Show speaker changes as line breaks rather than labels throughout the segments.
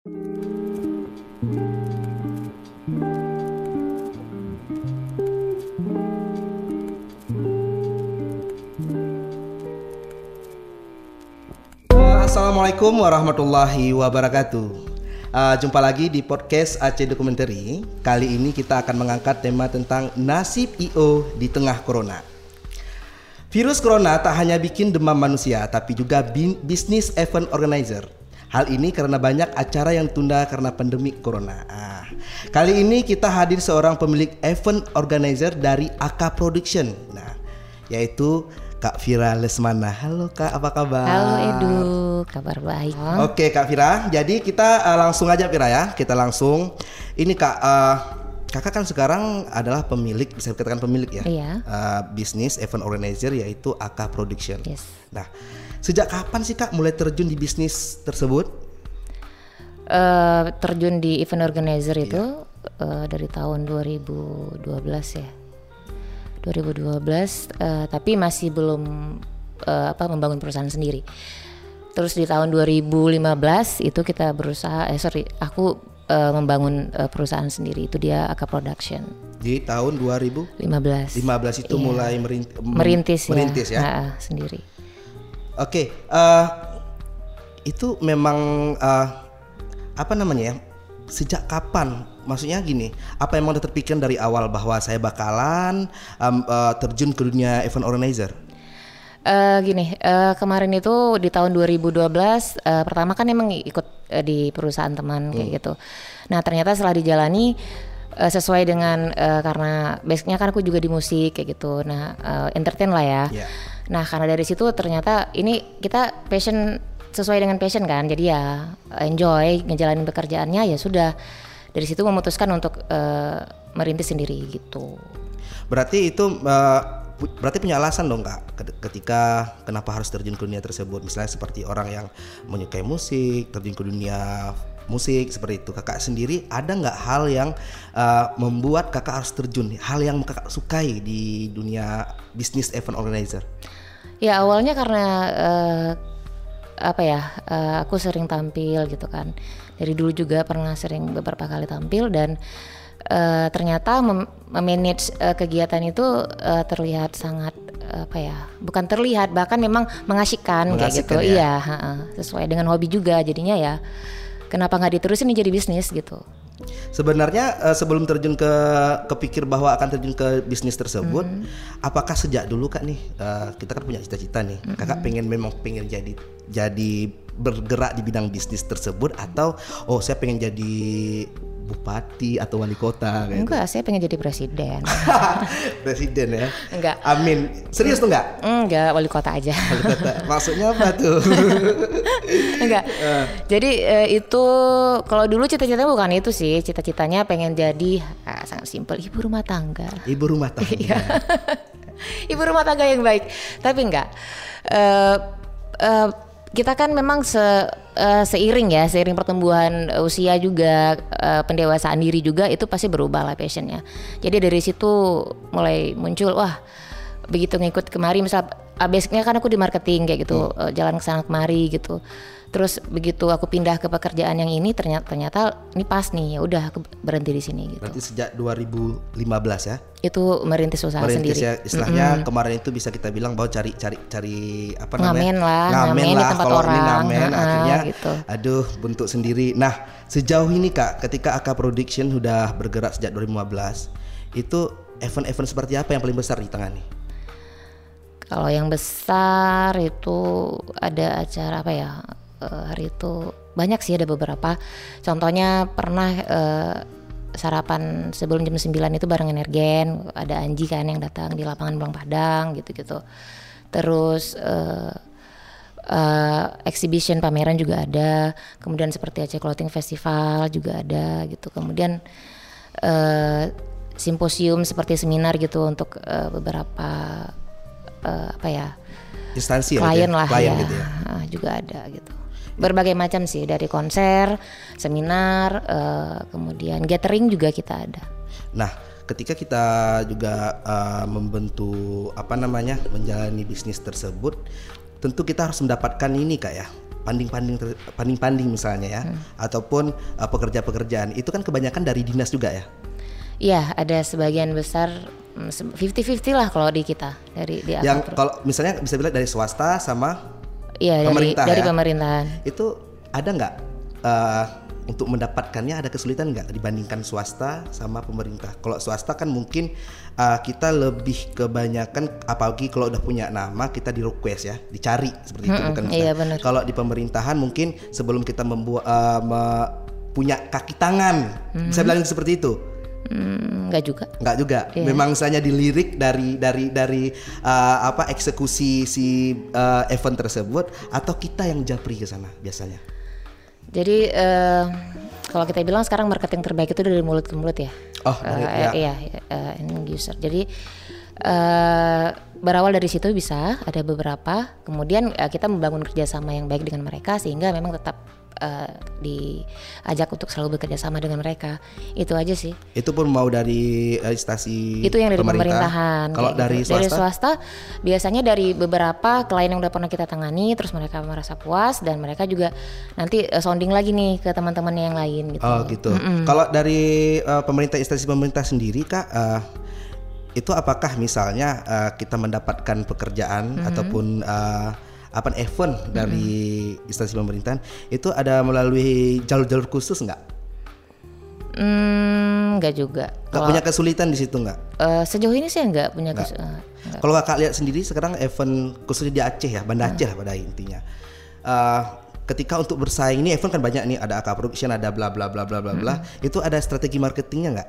Assalamualaikum warahmatullahi wabarakatuh. Uh, jumpa lagi di podcast Aceh Documentary. Kali ini kita akan mengangkat tema tentang nasib IO di tengah corona. Virus corona tak hanya bikin demam manusia, tapi juga bisnis event organizer. Hal ini karena banyak acara yang tunda karena pandemi corona. Ah, kali ini kita hadir seorang pemilik event organizer dari AK Production. Nah, yaitu Kak Vira Lesmana. Halo Kak, apa kabar?
Halo Edu, kabar baik.
Oke Kak Vira, jadi kita uh, langsung aja Vira ya. Kita langsung. Ini Kak, uh, Kakak kan sekarang adalah pemilik, bisa dikatakan pemilik ya.
Iya.
Uh, bisnis event organizer yaitu AK Production.
Yes.
Nah, sejak kapan sih Kak mulai terjun di bisnis tersebut?
Uh, terjun di event organizer itu
Iya.
uh, dari tahun 2012 ya. 2012 uh, tapi masih belum uh, apa membangun perusahaan sendiri. Terus di tahun 2015 itu kita berusaha eh sorry aku uh, membangun uh, perusahaan sendiri itu dia AK Production.
Di tahun 2015
15.
itu
Iya.
mulai merin-
merintis ya.
merintis ya.
Ha-ha, sendiri.
Oke, eh, itu memang eh, apa namanya ya? Sejak kapan? Maksudnya gini, apa yang udah terpikir dari awal bahwa saya bakalan em, eh, terjun ke dunia event organizer?
Eh gini, eh, kemarin itu di tahun 2012 eh, pertama kan emang ikut eh, di perusahaan teman kayak gitu. Nah ternyata setelah dijalani eh, sesuai dengan eh, karena basicnya kan aku juga di musik kayak gitu. Nah eh, entertain lah ya.
Iya.
Nah karena dari situ ternyata ini kita passion sesuai dengan passion kan. Jadi ya enjoy ngejalanin pekerjaannya ya sudah. Dari situ memutuskan untuk eh, merintis sendiri gitu.
Berarti itu pu- berarti punya alasan dong kak ket- ketika kenapa harus terjun ke dunia tersebut misalnya seperti orang yang menyukai musik terjun ke dunia musik seperti itu. Kakak sendiri ada nggak hal yang eh, membuat kakak harus terjun? Hal yang kakak sukai di dunia bisnis event organizer?
Ya awalnya karena eh, apa ya eh, aku sering tampil gitu kan. Dari dulu juga pernah sering beberapa kali tampil dan eh, ternyata mem- memanage eh, kegiatan itu eh, terlihat sangat apa ya bukan terlihat bahkan memang mengasihkan, kayak gitu.
Ya?
iya sesuai dengan hobi juga jadinya ya kenapa nggak diterusin jadi bisnis gitu
sebenarnya eh, sebelum terjun ke kepikir bahwa akan terjun ke bisnis tersebut
Hmm.
apakah sejak dulu kak nih eh, kita kan punya cita-cita nih
Hmm.
kakak pengen memang pengen jadi jadi bergerak di bidang bisnis tersebut atau oh saya pengen jadi bupati atau wali kota kayak
enggak saya pengen jadi presiden
presiden ya
enggak
amin serius tuh nggak
enggak wali kota aja
Wali kota. maksudnya apa tuh
Enggak. Jadi eh, itu kalau dulu cita-citanya bukan itu sih, cita-citanya pengen jadi ah, sangat simpel ibu rumah tangga.
ibu rumah tangga
Iya. ibu rumah tangga yang baik. Tapi enggak. Eh eh, kita kan memang se, eh, seiring ya, seiring pertumbuhan usia juga eh, pendewasaan diri juga itu pasti berubah lah passionnya. Jadi dari situ mulai muncul wah begitu ngikut kemari misal ah, basicnya kan aku di marketing kayak gitu eh, jalan ke sana kemari gitu. Terus begitu aku pindah ke pekerjaan yang ini ternyata ternyata ini pas nih ya udah aku berhenti di sini gitu.
Berarti sejak 2015 ya?
Itu merintis usaha
merintis
sendiri.
ya istilahnya kemarin itu bisa kita bilang bahwa cari cari cari apa
Ngamen
namanya
lah, ngamen di tempat
kalau ini
orang.
ngamen
Ha-ha,
akhirnya
gitu.
aduh bentuk sendiri. Nah sejauh ini kak ketika AK Production sudah bergerak sejak 2015 itu event-event seperti apa yang paling besar ditangani
Kalau yang besar itu ada acara apa ya eh, hari itu banyak sih ada beberapa. Contohnya pernah eh, sarapan sebelum jam 9 itu bareng Energen, ada Anji kan yang datang di lapangan Bang Padang gitu-gitu. Terus eh, eh, exhibition pameran juga ada, kemudian seperti Aceh Clothing Festival juga ada gitu. Kemudian simposium seperti seminar gitu untuk beberapa eh, apa ya
instansi ya,
klien
ya?
lah
klien
ya,
gitu ya
Ah, juga ada gitu. Berbagai macam sih dari konser, seminar, eh, kemudian gathering juga kita ada.
Nah, ketika kita juga uh, membentuk apa namanya menjalani bisnis tersebut, tentu kita harus mendapatkan ini kak ya panding-panding panding-panding misalnya ya, ataupun uh, pekerja-pekerjaan itu kan kebanyakan dari dinas juga ya.
Iya, ada sebagian besar 50-50 lah kalau di kita dari di
Yang kalau misalnya bisa bilang dari swasta sama
Iya, dari
pemerintah
dari
ya?
pemerintahan.
itu ada nggak uh, untuk mendapatkannya ada kesulitan nggak dibandingkan swasta sama pemerintah? Kalau swasta kan mungkin uh, kita lebih kebanyakan apalagi kalau udah punya nama kita di request ya, dicari seperti itu bukan
iya, benar.
Kalau di pemerintahan mungkin sebelum kita membuat uh, me- punya kaki tangan, bisa bilang seperti itu.
Hmm, enggak juga.
Enggak juga. Memang misalnya dilirik dari dari dari uh, apa eksekusi si uh, event tersebut atau kita yang japri ke sana biasanya.
Jadi eh, kalau kita bilang sekarang marketing terbaik itu dari mulut ke mulut ya.
Oh, mulut, ya.
Iya, eh, end user. Jadi eh, berawal dari situ bisa ada beberapa. Kemudian eh, kita membangun kerjasama yang baik dengan mereka sehingga memang tetap eh, diajak untuk selalu bekerja sama dengan mereka. Itu aja sih.
Itu pun mau dari eh, instansi
itu yang dari
pemerintah.
pemerintahan
Kalau dari
gitu. dari
swasta,
swasta biasanya dari beberapa klien yang udah pernah kita tangani terus mereka merasa puas dan mereka juga nanti eh, sounding lagi nih ke teman-temannya yang lain gitu
oh gitu. Kalau dari eh, pemerintah instansi pemerintah sendiri kak, eh, itu apakah misalnya eh, kita mendapatkan pekerjaan ataupun eh, apa event dari instansi pemerintahan itu ada melalui jalur-jalur khusus nggak?
hmm nggak juga
Nggak punya kesulitan di situ nggak?
Eh, sejauh ini sih nggak punya kes- eh,
Kalau kakak lihat sendiri sekarang event khususnya di Aceh ya, Banda Aceh lah pada intinya. Eh, ketika untuk bersaing ini event kan banyak nih, ada AK Production, ada bla bla bla bla bla bla. Itu ada strategi marketingnya nggak?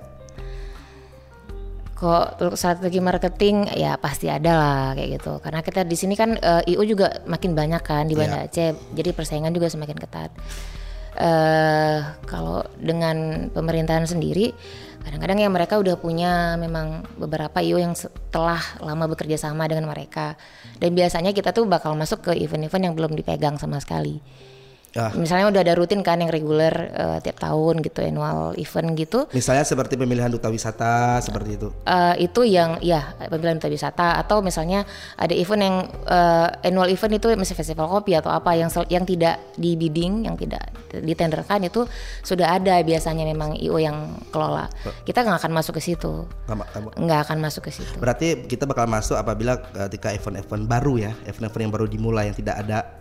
Kok strategi marketing ya pasti ada lah kayak gitu. Karena kita di sini kan eh, IO juga makin banyak kan di Banda Aceh. Jadi persaingan juga semakin ketat. Eh kalau dengan pemerintahan sendiri kadang-kadang ya mereka udah punya memang beberapa IO yang setelah lama bekerja sama dengan mereka. Dan biasanya kita tuh bakal masuk ke event-event yang belum dipegang sama sekali
Ya,
misalnya udah ada rutin kan yang reguler eh, tiap tahun gitu annual event gitu.
Misalnya seperti pemilihan duta wisata seperti itu.
Eh, itu yang ya pemilihan duta wisata atau misalnya ada event yang eh, annual event itu misalnya festival kopi atau apa yang yang tidak di bidding yang tidak ditenderkan itu sudah ada biasanya memang IO yang kelola. Kita nggak akan masuk ke situ.
Nggak
akan masuk ke situ.
Berarti kita bakal masuk apabila ketika event-event baru ya, event-event yang baru dimulai yang tidak ada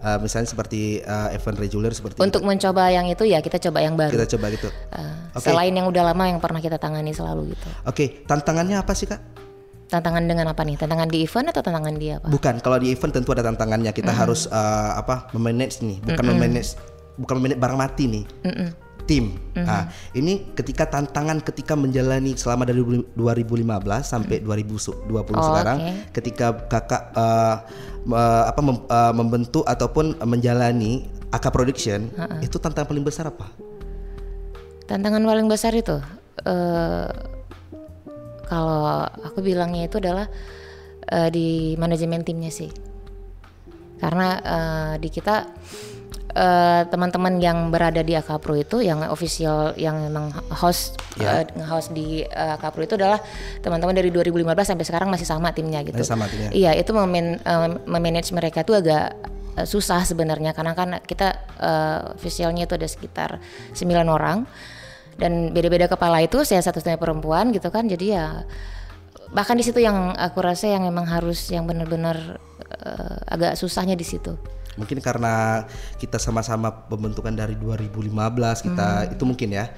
eh, misalnya seperti eh, event reguler seperti
untuk mencoba yang itu ya kita coba yang baru
kita coba gitu.
Eh,
Oke.
selain yang udah lama yang pernah kita tangani selalu gitu
Oke, tantangannya apa sih kak?
tantangan dengan apa nih tantangan di event atau tantangan di apa
Bukan, kalau di event tentu ada tantangannya. Kita harus eh, apa? Memanage nih, bukan memanage bukan memanage barang mati nih. Tim. Nah, ini ketika tantangan ketika menjalani selama dari 2015 sampai 2020 sekarang,
oke.
ketika kakak eh, me- apa mem- eh, membentuk ataupun menjalani AK Production, itu tantangan paling besar apa?
Tantangan paling besar itu eh kalau aku bilangnya itu adalah eh, di manajemen timnya sih. Karena eh, di kita eh, teman-teman yang berada di Akapro itu yang official yang memang host
Ya.
eh, host di eh, Akapro itu adalah teman-teman dari 2015 sampai sekarang masih sama timnya gitu.
Masih sama timnya.
Iya, itu meman eh, memanage mereka tuh agak susah sebenarnya karena kan kita eh, officialnya itu ada sekitar 9 orang dan beda-beda kepala itu saya satu-satunya perempuan gitu kan jadi ya bahkan di situ yang aku rasa yang memang harus yang benar-benar eh, agak susahnya di situ.
Mungkin karena kita sama-sama pembentukan dari 2015 kita itu mungkin ya.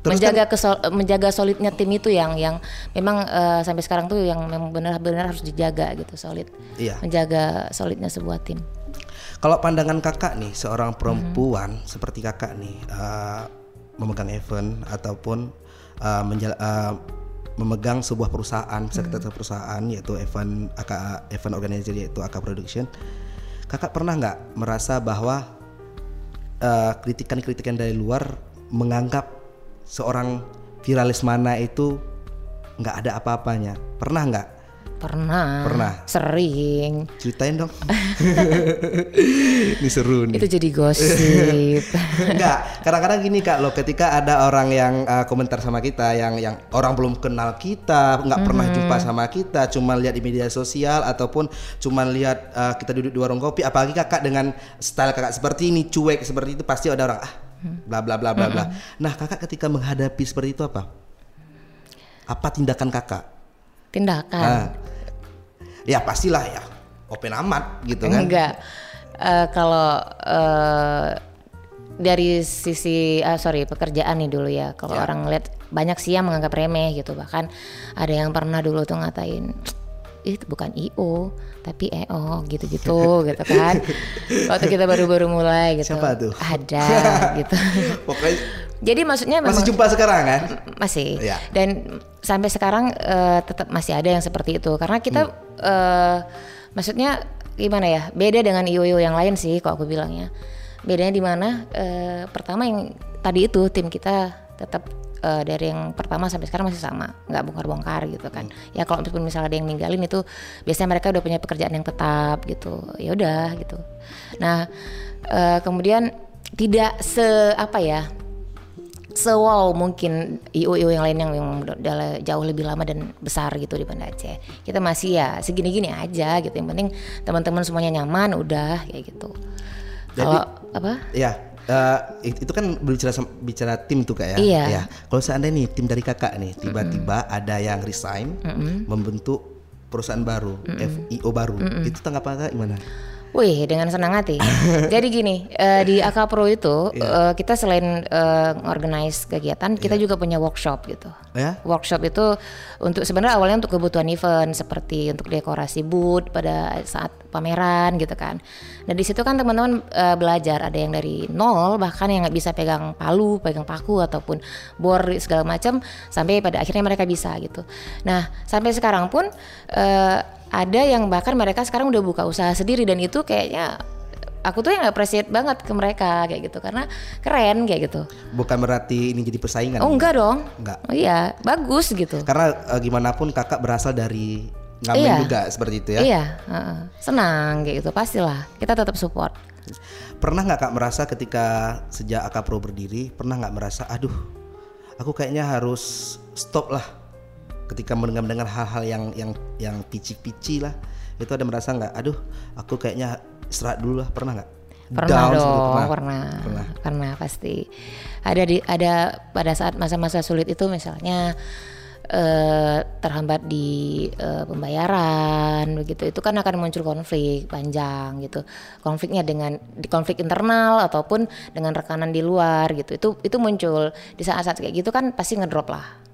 Terus kan
menjaga kesol- menjaga solidnya tim itu yang yang memang eh, sampai sekarang tuh yang memang benar-benar harus dijaga gitu solid.
Iya.
Menjaga solidnya sebuah tim.
Kalau pandangan kakak nih, seorang perempuan seperti kakak nih, uh, memegang event ataupun uh, menjala- uh, memegang sebuah perusahaan, sektor perusahaan yaitu event AK, event organizer yaitu AK Production, kakak pernah nggak merasa bahwa uh, kritikan-kritikan dari luar menganggap seorang viralis mana itu nggak ada apa-apanya? Pernah nggak?
Pernah.
Pernah.
Sering.
Ceritain dong. Ini seru nih.
Itu jadi gosip.
Enggak, kadang-kadang gini kak loh, ketika ada orang yang uh, komentar sama kita, yang yang orang belum kenal kita, nggak pernah
Mhm.
jumpa sama kita, cuma lihat di media sosial ataupun cuma lihat uh, kita duduk di warung kopi, apalagi kakak dengan style kakak seperti ini, cuek seperti itu, pasti ada orang ah, bla bla bla bla bla. Nah kakak ketika menghadapi seperti itu apa? Apa tindakan kakak?
Tindakan.
Ah. Ya pastilah ya, open amat gitu kan?
Enggak. Eh, kalau eh, dari sisi ah, sorry pekerjaan nih dulu ya. Kalau
Ya.
orang lihat banyak sih yang menganggap remeh gitu. Bahkan ada yang pernah dulu tuh ngatain itu bukan IO tapi EO gitu-gitu gitu kan. Waktu kita baru-baru mulai gitu.
Siapa tuh?
Ada gitu.
Pokoknya
Jadi maksudnya memang
masih jumpa sekarang kan?
masih.
Iya.
dan sampai sekarang eh, tetap masih ada yang seperti itu. Karena kita eh, maksudnya gimana ya beda dengan IO yang lain sih kalau aku bilangnya. Bedanya di mana eh, pertama yang tadi itu tim kita tetap eh, dari yang pertama sampai sekarang masih sama. Nggak bongkar-bongkar gitu kan. Ya kalau meskipun misalnya ada yang ninggalin itu biasanya mereka udah punya pekerjaan yang tetap gitu. Ya udah gitu. Nah eh, kemudian tidak se apa ya sewow mungkin IO-IO yang lain yang udah jauh lebih lama dan besar gitu di Banda Aceh. Kita masih ya segini-gini aja gitu. Yang penting teman-teman semuanya nyaman udah kayak gitu.
Jadi-
Kalau apa?
Ya, it- itu kan bicara bicara tim tuh kak ya.
Iya.
Ya. Kalau seandainya nih tim dari kakak nih tiba-tiba ada yang resign, membentuk perusahaan baru, FIO baru, itu tanggapan kakak gimana?
Wih, dengan senang hati. Jadi gini, eh, di AK Pro itu
Iya.
eh, kita selain eh, organize kegiatan, kita juga punya workshop gitu.
Ya?
Workshop itu untuk sebenarnya awalnya untuk kebutuhan event seperti untuk dekorasi booth pada saat pameran gitu kan. Dan di situ kan teman-teman eh, belajar ada yang dari nol bahkan yang nggak bisa pegang palu, pegang paku ataupun bor segala macam sampai pada akhirnya mereka bisa gitu. Nah sampai sekarang pun eh, ada yang bahkan mereka sekarang udah buka usaha sendiri dan itu kayaknya aku tuh yang appreciate banget ke mereka kayak gitu karena keren kayak gitu.
Bukan berarti ini jadi persaingan.
Oh enggak dong.
Enggak.
Oh iya, bagus gitu.
Karena eh, gimana pun kakak berasal dari ngamen
Iya.
juga seperti itu ya.
Iya, heeh. senang kayak gitu pastilah. Kita tetap support.
Pernah nggak kak merasa ketika sejak AK Pro berdiri, pernah nggak merasa, aduh, aku kayaknya harus stop lah ketika mendengar mendengar hal-hal yang yang yang pici-pici lah, itu ada merasa nggak, aduh, aku kayaknya istirahat dulu lah, pernah nggak?
Pernah
Down
dong,
itu,
pernah.
Pernah.
Pernah pasti. Ada di ada pada saat masa-masa sulit itu misalnya eh, terhambat di eh, pembayaran begitu. Itu kan akan muncul konflik panjang gitu. Konfliknya dengan di konflik internal ataupun dengan rekanan di luar gitu. Itu itu muncul di saat-saat kayak gitu kan pasti ngedrop lah.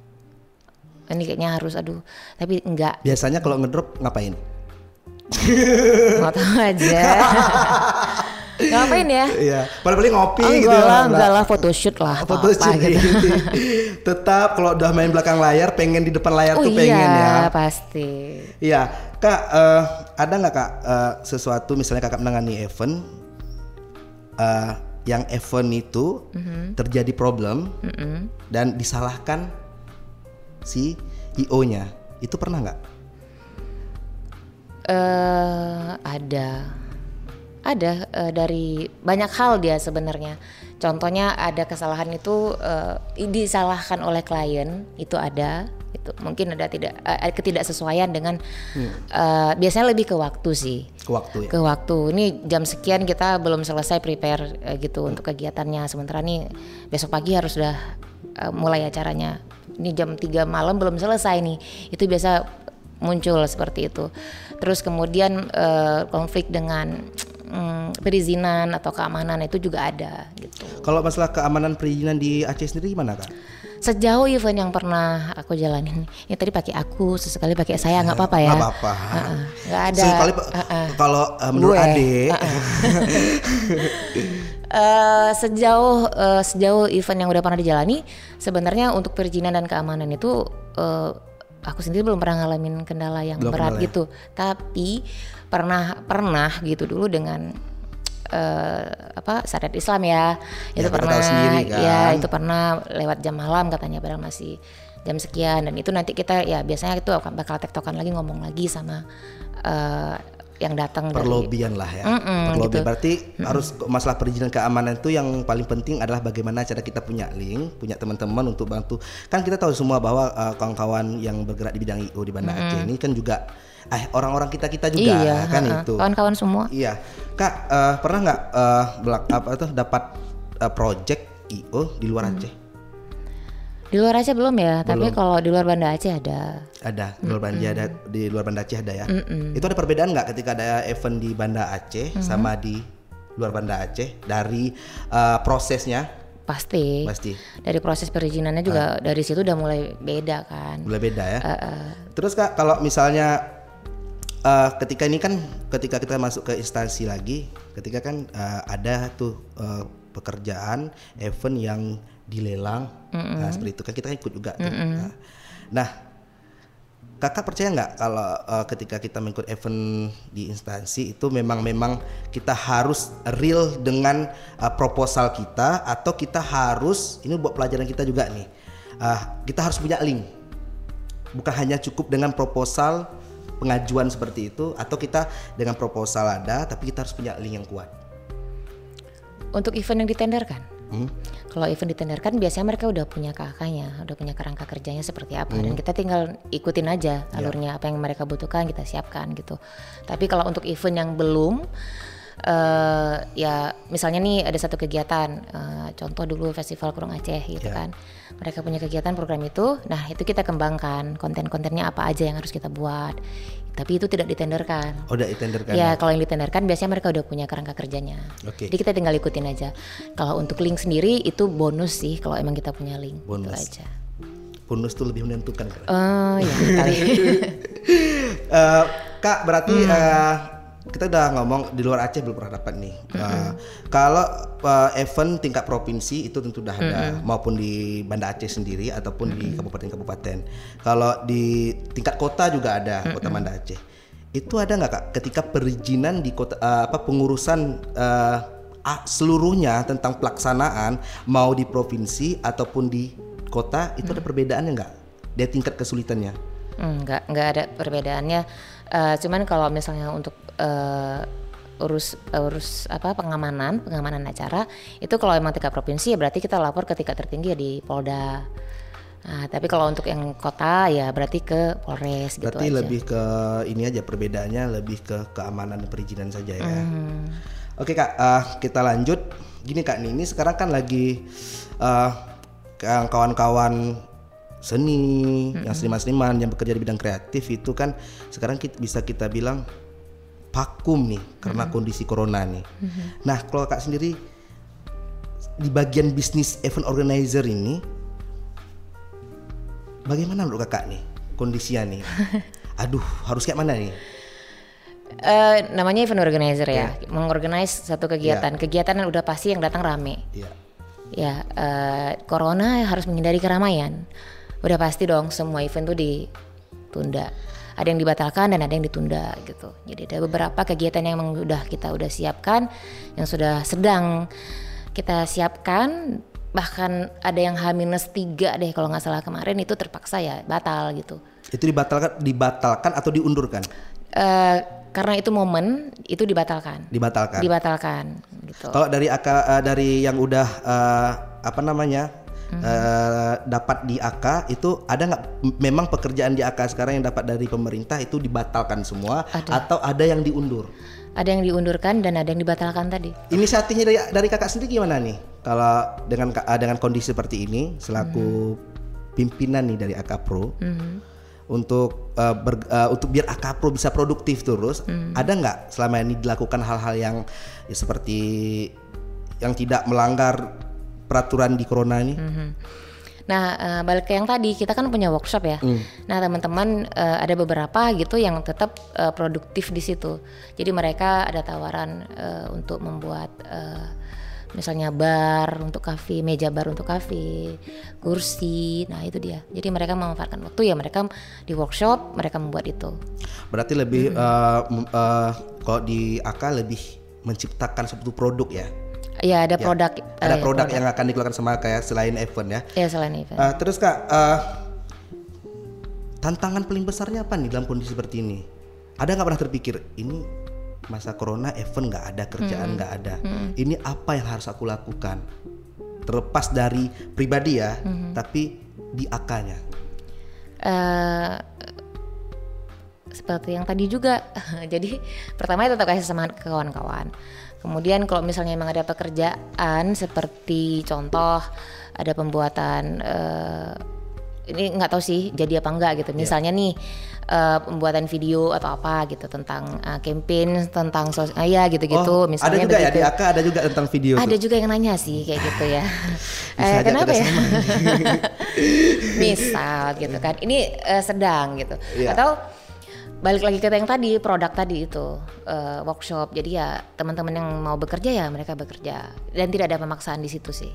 Ini kayaknya harus aduh, tapi enggak
Biasanya kalau ngedrop ngapain?
nggak tahu aja. Ngapain ya?
Iya, paling-paling ngopi
Oh,
gitu ya.
lah, enggak lah photoshoot lah
Foto
apa
shoot
gitu.
Tetap kalau udah main belakang layar, pengen di depan layar
Oh
tuh
iya,
pengen ya.
pasti.
Iya, kak, eh, ada nggak kak eh, sesuatu misalnya kakak menangani event, eh, yang event itu
Mhm.
terjadi problem dan disalahkan si IO-nya, itu pernah nggak?
eh ada, ada eh, dari banyak hal dia sebenarnya. Contohnya ada kesalahan itu eh, disalahkan oleh klien itu ada. Itu mungkin ada tidak eh, ketidaksesuaian dengan eh, biasanya lebih ke waktu sih.
Ke waktu ya?
ke waktu ini jam sekian kita belum selesai prepare eh, gitu untuk kegiatannya sementara nih besok pagi harus sudah eh, mulai acaranya ini jam 3 malam belum selesai nih itu biasa muncul seperti itu terus kemudian eh, konflik dengan mm, perizinan atau keamanan itu juga ada gitu
Kalau masalah keamanan perizinan di Aceh sendiri gimana kak?
sejauh event yang pernah aku jalanin ini tadi pakai aku sesekali pakai saya nggak apa-apa ya
Nggak apa-apa.
Nggak ada
Sekali
Heeh.
kalau eh, menurut
Gue.
adik,
Eh, sejauh eh, sejauh event yang udah pernah dijalani sebenarnya untuk perizinan dan keamanan itu eh, aku sendiri belum pernah ngalamin kendala yang
Belum
berat
pernah ya?
gitu tapi pernah pernah gitu dulu dengan eh, apa syariat Islam ya. Itu
Ya,
pernah
tahu sendiri kan.
ya itu pernah lewat jam malam katanya padahal masih jam sekian dan itu nanti kita ya biasanya itu akan bakal tektokan lagi ngomong lagi sama yang datang dari
perlobian lah ya.
Mm-mm,
Perlobian
gitu.
berarti harus masalah perizinan keamanan itu yang paling penting adalah bagaimana cara kita punya link, punya teman-teman untuk bantu. Kan kita tahu semua bahwa uh, kawan-kawan yang bergerak di bidang IO di Banda Aceh ini kan juga eh orang-orang kita-kita juga
iya
kan
ha-ha.
itu.
kawan-kawan semua
Iya. Kak, eh, pernah nggak eh, belak- apa tuh dapat eh, project IO di luar Aceh?
Di luar Aceh belum ya? Tapi kalau di luar Banda Aceh ada.
Ada di luar Banda ada di luar Banda Aceh ada ya. Itu ada perbedaan nggak ketika ada event di Banda Aceh sama di luar Banda Aceh? Dari eh, prosesnya?
Pasti.
Pasti.
Dari proses perizinannya juga dari situ udah mulai beda kan.
Mulai beda ya. Terus kak kalau misalnya eh, ketika ini kan ketika kita masuk ke instansi lagi, ketika kan eh, ada tuh eh, pekerjaan event yang dilelang, nah seperti itu kan kita ikut juga tuh. Nah, Nah, kakak percaya nggak kalau eh, ketika kita mengikut event di instansi itu memang memang kita harus real dengan eh, proposal kita atau kita harus ini buat pelajaran kita juga nih, eh, kita harus punya link bukan hanya cukup dengan proposal pengajuan seperti itu atau kita dengan proposal ada tapi kita harus punya link yang kuat.
untuk event yang ditenderkan
Hmm?
Kalau event ditenderkan biasanya mereka udah punya KK-nya udah punya kerangka kerjanya seperti apa. Dan kita tinggal ikutin aja alurnya apa yang mereka butuhkan kita siapkan gitu. Tapi kalau untuk event yang belum eh ya misalnya nih ada satu kegiatan eh, contoh dulu festival Kurung Aceh gitu
Ya.
kan. Mereka punya kegiatan program itu nah itu kita kembangkan konten-kontennya apa aja yang harus kita buat tapi itu tidak ditenderkan
Oh, udah tenderkan.
Ya kalau yang ditenderkan biasanya mereka udah punya kerangka kerjanya.
Oke.
Jadi kita tinggal ikutin aja. Kalau untuk link sendiri itu bonus sih kalau emang kita punya link.
Bonus.
Itu aja.
Bonus tuh lebih menentukan. kan?
Oh ya kali.
Eh, Kak, berarti eh, kita udah ngomong di luar Aceh belum pernah dapat nih. Eh, kalau eh, event tingkat provinsi itu tentu udah ada maupun di Banda Aceh sendiri ataupun di kabupaten-kabupaten. Kalau di tingkat kota juga ada kota Banda Aceh. Itu ada nggak kak ketika perizinan di kota eh, apa pengurusan ah, seluruhnya tentang pelaksanaan mau di provinsi ataupun di kota itu ada perbedaannya nggak? Dia tingkat kesulitannya.
Enggak, enggak ada perbedaannya. Eh, cuman kalau misalnya untuk eh, urus urus apa pengamanan, pengamanan acara itu kalau emang tingkat provinsi ya berarti kita lapor ke tingkat tertinggi ya di Polda. Nah, tapi kalau untuk yang kota ya berarti ke Polres gitu
Berarti
aja.
lebih ke ini aja perbedaannya lebih ke keamanan dan perizinan saja ya.
Hmm.
Oke kak, eh, kita lanjut. Gini kak, nih, ini sekarang kan lagi yang kawan-kawan seni, yang seniman-seniman yang bekerja di bidang kreatif itu kan sekarang kita, bisa kita bilang vakum nih karena kondisi corona nih. Nah kalau kak sendiri di bagian bisnis event organizer ini bagaimana menurut kakak nih kondisinya nih? Aduh harus kayak mana nih?
Eh, namanya event organizer ya, mengorganize satu kegiatan.
Iya.
Kegiatan yang udah pasti yang datang rame.
Iya.
Ya, eh, corona harus menghindari keramaian. Udah pasti dong semua event tuh ditunda. Ada yang dibatalkan dan ada yang ditunda gitu. Jadi ada beberapa kegiatan yang emang udah kita udah siapkan, yang sudah sedang kita siapkan. Bahkan ada yang H-3 deh kalau nggak salah kemarin itu terpaksa ya batal gitu.
Itu dibatalkan, dibatalkan atau diundurkan?
Eh, karena itu momen itu dibatalkan.
Dibatalkan.
Dibatalkan gitu.
Kalau dari eh, dari yang udah eh, apa namanya eh, dapat di AK itu ada nggak memang pekerjaan di AK sekarang yang dapat dari pemerintah itu dibatalkan semua atau ada yang diundur?
Ada yang diundurkan dan ada yang dibatalkan tadi.
Inisiatifnya dari dari kakak sendiri gimana nih? Kalau dengan eh, dengan kondisi seperti ini selaku pimpinan nih dari AK Pro untuk eh, ber- eh, untuk biar AK Pro bisa produktif terus, ada nggak selama ini dilakukan hal-hal yang ya, seperti yang tidak melanggar peraturan di corona ini?
Nah, eh, balik ke yang tadi, kita kan punya workshop ya. Nah, teman-teman eh, ada beberapa gitu yang tetap eh, produktif di situ. Jadi mereka ada tawaran eh, untuk membuat eh, misalnya bar untuk kafe, meja bar untuk kafe, kursi. Nah, itu dia. Jadi mereka memanfaatkan waktu ya mereka di workshop, mereka membuat itu.
Berarti lebih eh, mem- eh, kalau di AK lebih menciptakan suatu produk ya.
Ya ada
Ya,
produk.
Ada
eh,
produk yang akan dikeluarkan sama kayak selain event ya.
Ya selain event.
Uh, terus kak, uh, tantangan paling besarnya apa nih dalam kondisi seperti ini? Ada nggak pernah terpikir ini masa corona event nggak ada kerjaan nggak ada, ini apa yang harus aku lakukan? Terlepas dari pribadi ya, tapi di akanya.
eh seperti yang tadi juga. Jadi pertama ya tetap kasih semangat ke kawan-kawan. Kemudian kalau misalnya memang ada pekerjaan seperti contoh ada pembuatan eh, ini nggak tahu sih jadi apa enggak gitu. Misalnya nih eh, pembuatan video atau apa gitu tentang eh, campaign tentang sos ah, ya gitu-gitu
Oh,
misalnya
ada juga ya
begitu.
di AK ada juga tentang video
Ada
tuh.
juga yang nanya sih kayak gitu ya. Eh, kenapa ya? Misal gitu kan. Ini eh, sedang gitu.
Iya.
Atau balik lagi ke yang tadi produk tadi itu eh, workshop. Jadi ya teman-teman yang mau bekerja ya mereka bekerja dan tidak ada pemaksaan di situ sih.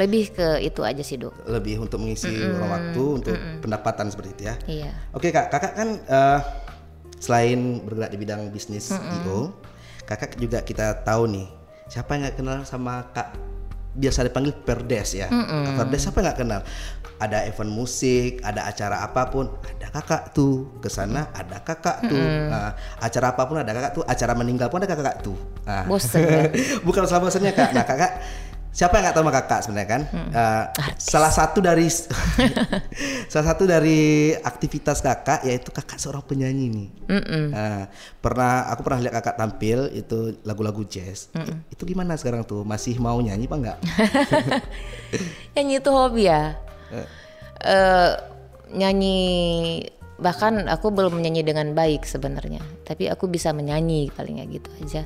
Lebih ke itu aja sih, Dok.
Lebih untuk mengisi ruang waktu untuk pendapatan seperti itu ya.
Iya.
Oke kak, kakak kan eh, selain bergerak di bidang bisnis IO, kakak juga kita tahu nih siapa yang nggak kenal sama kak biasa dipanggil Perdes ya. Kak Perdes siapa yang nggak kenal? Ada event musik, ada acara apa pun, ada kakak tuh ke sana, ada kakak tuh. Nah, acara apa pun ada kakak tuh, acara meninggal pun ada kakak tuh. Nah,
Bosen ya.
bukan salah bosannya kak. Nah kakak siapa yang nggak tahu sama kakak sebenarnya kan? Eh, salah satu dari salah satu dari aktivitas kakak yaitu kakak seorang penyanyi nih. Nah, pernah aku pernah lihat kakak tampil itu lagu-lagu jazz. Itu gimana sekarang tuh? Masih mau nyanyi apa enggak?
Nyanyi itu hobi ya. Eh, nyanyi bahkan aku belum menyanyi dengan baik sebenarnya. Tapi aku bisa menyanyi paling ya gitu aja.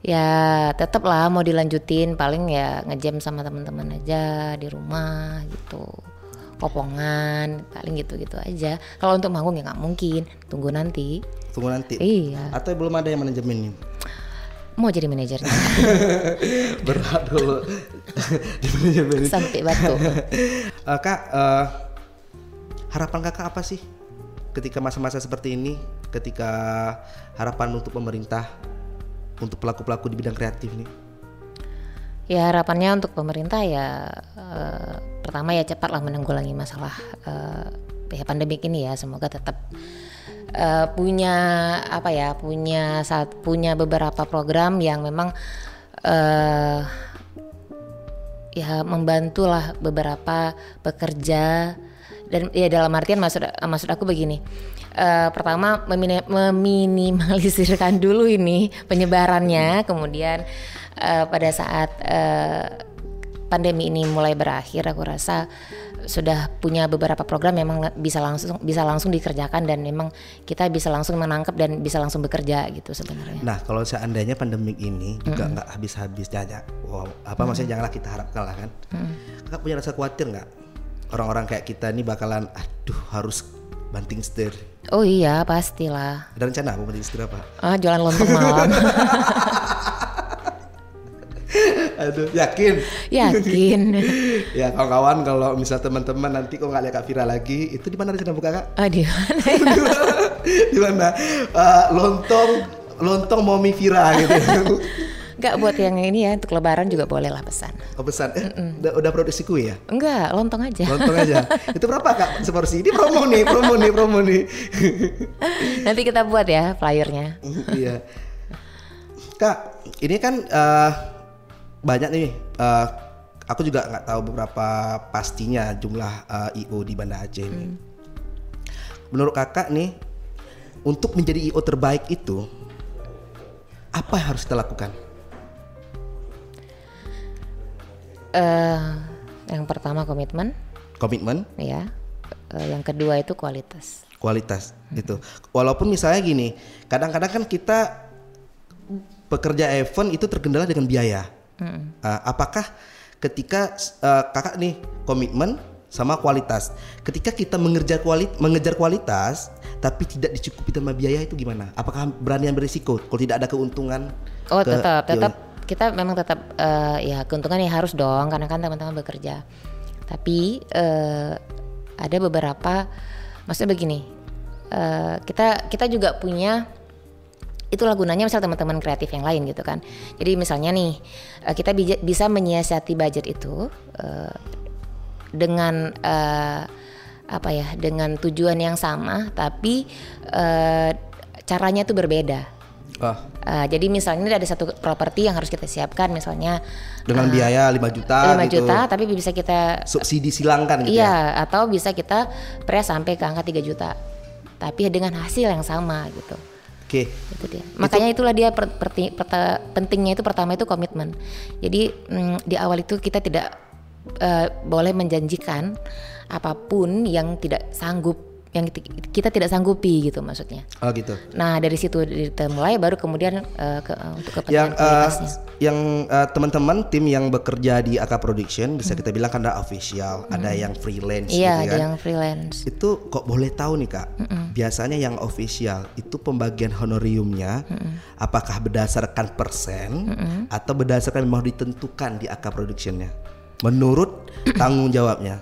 Ya tetap lah mau dilanjutin paling ya ngejam sama teman-teman aja di rumah gitu. Kopongan paling gitu-gitu aja. Kalau untuk manggung ya nggak mungkin. Tunggu nanti.
Tunggu nanti.
Iya.
Atau belum ada yang manajemen?
Mau jadi manajernya
Berat dulu di manajemen.
sampai batu.
Eh, kak, eh, harapan kakak apa sih ketika masa-masa seperti ini? Ketika harapan untuk pemerintah, untuk pelaku-pelaku di bidang kreatif nih?
Ya harapannya untuk pemerintah ya eh, pertama ya cepatlah menanggulangi masalah eh, ya pandemik ini ya semoga tetap eh, punya apa ya punya saat punya beberapa program yang memang eh ya membantulah beberapa pekerja dan ya dalam artian maksud maksud aku begini Eh, pertama memini- meminimalisirkan dulu ini penyebarannya. Kemudian eh, pada saat eh, pandemi ini mulai berakhir aku rasa sudah punya beberapa program memang bisa langsung bisa langsung dikerjakan dan memang kita bisa langsung menangkap dan bisa langsung bekerja gitu sebenarnya.
Nah, kalau seandainya pandemik ini juga nggak habis-habis aja, wow, apa maksudnya janganlah kita harapkan lah kan? Kakak punya rasa khawatir nggak? Orang-orang kayak kita ini bakalan, aduh harus banting setir.
oh iya pastilah
Ada rencana mau banting setir apa?
ah jualan lontong malam
Aduh, yakin?
yakin
ya kawan-kawan kalau misal teman-teman nanti kok nggak lihat Kak Vira lagi, itu di mana rencana buka kak?
ah di mana ya?
di mana? Eh, lontong, lontong momi Vira gitu.
Enggak buat yang ini ya untuk lebaran juga boleh lah pesan.
Oh pesan, eh, udah, udah produksi kue ya?
Enggak, lontong aja.
Lontong aja. itu berapa kak seporsi? Ini promo nih, promo nih, promo nih.
Nanti kita buat ya flyernya.
iya. Kak, ini kan eh, banyak nih. eh, aku juga nggak tahu beberapa pastinya jumlah eh, IO di Banda Aceh ini. Menurut kakak nih, untuk menjadi IO terbaik itu apa yang harus kita lakukan?
Eh yang pertama komitmen,
Komitmen,
ya. Eh, yang kedua itu kualitas.
kualitas itu. Walaupun misalnya gini, kadang-kadang kan kita pekerja event itu terkendala dengan biaya. Uh, apakah ketika uh, kakak nih komitmen sama kualitas, ketika kita mengejar kualitas, mengejar kualitas tapi tidak dicukupi sama biaya itu gimana? Apakah berani ambil risiko kalau tidak ada keuntungan?
Oh,
ke
tetap, tetap kita memang tetap eh, ya keuntungannya harus dong karena kan teman-teman bekerja. Tapi eh, ada beberapa maksudnya begini. eh, kita kita juga punya itulah gunanya misal teman-teman kreatif yang lain gitu kan. Jadi misalnya nih eh, kita bija- bisa menyiasati budget itu eh, dengan eh, apa ya dengan tujuan yang sama tapi eh, caranya itu berbeda.
Oh,
Eh, jadi misalnya ini ada satu properti yang harus kita siapkan misalnya
dengan biaya 5 juta
5
gitu.
juta tapi bisa kita
Subsidi silangkan gitu ya.
iya atau bisa kita press sampai ke angka 3 juta. Tapi dengan hasil yang sama gitu.
Oke.
itu dia makanya itulah dia per- perti- perta- pentingnya itu pertama itu komitmen jadi mm, di awal itu kita tidak eh, boleh menjanjikan apa pun yang tidak sanggup yang kita- tidak sanggupi gitu maksudnya
Oh gitu.
nah dari situ kita mulai baru kemudian eh, ke, untuk
yang
kepentingan
eh,
kualitasnya
yang eh, teman-teman tim yang bekerja di AK Production bisa kita bilang kan ada official, ada yang freelance
Hmm. iya
gitu
ada
kan.
yang freelance
Itu kok boleh tahu nih Kak? Biasanya yang official itu pembagian honoriumnya apakah berdasarkan persen atau berdasarkan memang ditentukan di AK Productionnya? Menurut tanggung jawabnya.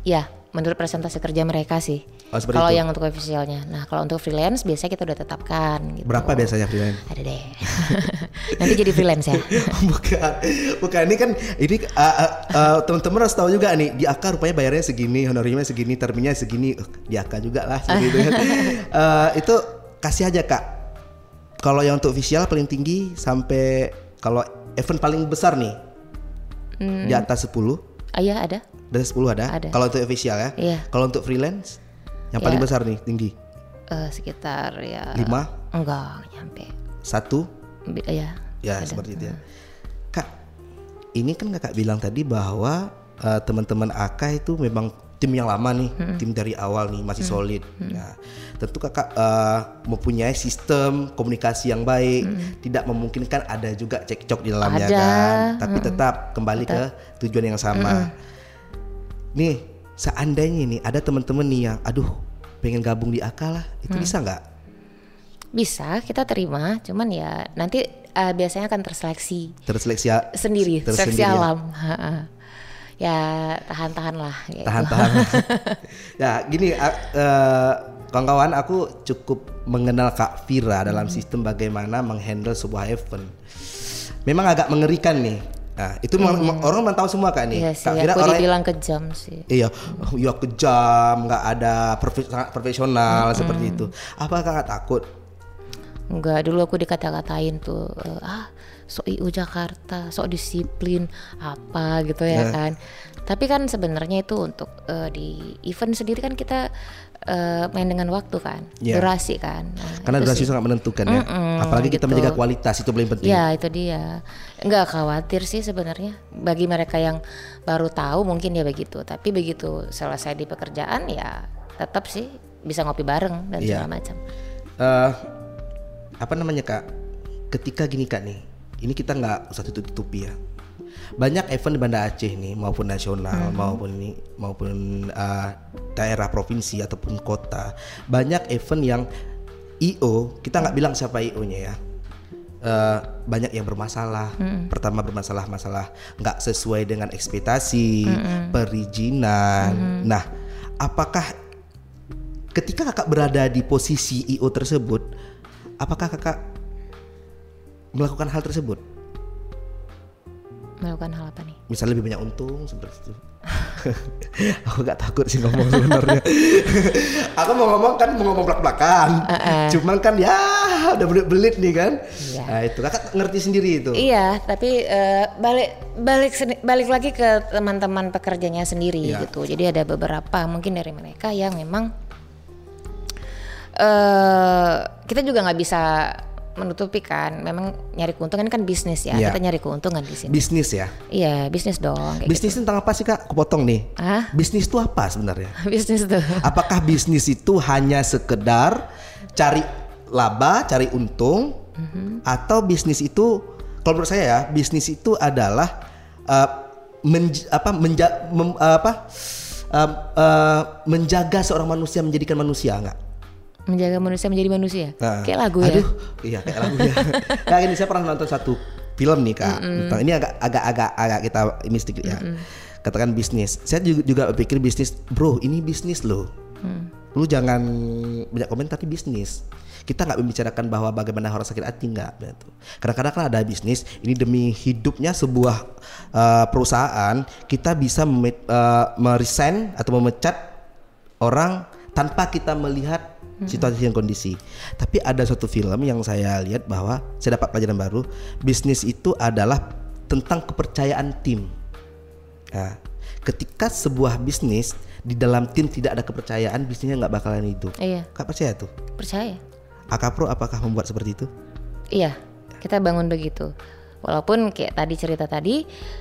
ya menurut presentasi kerja mereka sih
Oh,
kalau
itu.
yang untuk officialnya. Nah kalau untuk freelance biasanya kita udah tetapkan gitu.
Berapa biasanya freelance?
ada deh. Nanti jadi freelance ya.
Bukan. Bukan. Ini kan ini uh, uh, teman-teman harus tahu juga nih di AK rupanya bayarnya segini honorariumnya segini terminnya segini. Uh, di AK juga lah seperti itu. Kan Uh, itu kasih aja kak. Kalau yang untuk visual paling tinggi sampai kalau event paling besar nih di atas 10
ah, iya ada.
Di atas 10 ada,
Ada.
kalau untuk official ya.
Iya.
kalau untuk freelance yang paling
Ya.
besar nih tinggi?
Eh, sekitar ya
5
enggak nyampe.
Satu?
Bi- ya.
Ya seperti itu ya. Kak, ini kan kakak bilang tadi bahwa eh, teman-teman AK itu memang tim yang lama nih, tim dari awal nih masih solid. Nah, tentu kakak eh, mempunyai sistem komunikasi yang baik, tidak memungkinkan ada juga cekcok di dalamnya
Ada.
kan, tapi tetap kembali ke tujuan yang sama. Nih, seandainya nih ada teman-teman nih yang, aduh, pengen gabung di AK lah, itu bisa nggak?
bisa kita terima cuman ya nanti eh, biasanya akan terseleksi
Terseleksi ya-
sendiri
tersendiri
seleksi
ya?
alam ya tahan-tahan lah gitu.
tahan-tahan. ya gini eh, kawan-kawan aku cukup mengenal Kak Vira dalam
Hmm.
sistem bagaimana menghandle sebuah event. Memang agak mengerikan nih. Nah itu memang- orang memang tahu semua Kak nih.
Hmm. Iya sih
Kak Vira
aku
orang
dibilang kejam sih
Iya, ya kejam, nggak ada profe- sangat profesional
Hmm.
seperti itu. Apa kakak takut?
Enggak, dulu aku dikata-katain tuh eh, ah sok IU Jakarta, sok disiplin apa gitu ya kan. Tapi kan sebenarnya itu untuk eh, di event sendiri kan kita eh, main dengan waktu kan,
Iya.
durasi kan. Nah,
Karena durasi
sih.
sangat menentukan ya.
Mm-mm,
Apalagi kita
gitu.
menjaga kualitas itu paling penting.
Ya itu dia. Enggak khawatir sih sebenarnya. Bagi mereka yang baru tahu mungkin ya begitu. Tapi begitu selesai di pekerjaan ya tetap sih bisa ngopi bareng dan
Iya.
segala macam.
eh apa namanya kak? Ketika gini kak nih, ini kita nggak usah tutup tutupi ya. Banyak event di Banda Aceh nih maupun nasional maupun ini maupun eh, daerah provinsi ataupun kota, banyak event yang IO kita nggak bilang siapa IO-nya ya. Eh, banyak yang bermasalah. Pertama bermasalah masalah nggak sesuai dengan ekspektasi, perizinan. Nah, apakah ketika kakak berada di posisi IO tersebut, apakah kakak melakukan hal tersebut?
Melakukan hal apa nih?
Misalnya lebih banyak untung seperti itu. aku gak takut sih ngomong sebenarnya. aku mau ngomong kan mau ngomong belak-belakan. Cuman kan ya udah belit-belit nih kan.
Iya.
Nah itu kakak ngerti sendiri itu.
Iya, tapi eh, balik balik balik lagi ke teman-teman pekerjanya sendiri
Iya.
gitu. Jadi ada beberapa mungkin dari mereka yang memang eh kita juga nggak bisa menutupi kan. Memang nyari keuntungan kan bisnis ya.
Iya.
Kita nyari keuntungan di sini.
Bisnis ya.
Iya, bisnis dong.
Bisnis tentang apa sih kak? Aku potong nih.
gitu. Hah?
Bisnis itu apa sebenarnya?
bisnis tuh.
Apakah bisnis itu hanya sekedar cari laba, cari untung, atau bisnis itu, kalau menurut saya ya, bisnis itu adalah uh, menj- apa, menja- mem- apa, um, uh, menjaga seorang manusia menjadikan manusia enggak?
Menjaga manusia menjadi manusia.
Nah,
Kayak lagu ya.
Aduh, iya kayak lagu ya. nah, ini saya pernah nonton satu film nih kak. Tentang ini agak agak agak agak kita sedikit ya. Katakan bisnis. Saya juga, juga pikir bisnis, bro. Ini bisnis loh. lu jangan banyak komen tapi bisnis kita nggak membicarakan bahwa bagaimana orang sakit hati nggak gitu. Kadang-kadang kan ada bisnis ini demi hidupnya sebuah uh, perusahaan kita bisa uh, meresign atau memecat orang tanpa kita melihat situasi dan kondisi. Tapi ada suatu film yang saya lihat bahwa saya dapat pelajaran baru, bisnis itu adalah tentang kepercayaan tim. Nah, ketika sebuah bisnis di dalam tim tidak ada kepercayaan, bisnisnya nggak bakalan hidup.
Iya.
Kak percaya tuh?
Percaya.
Akapro apakah membuat seperti itu?
Iya, kita bangun begitu. Walaupun kayak tadi cerita tadi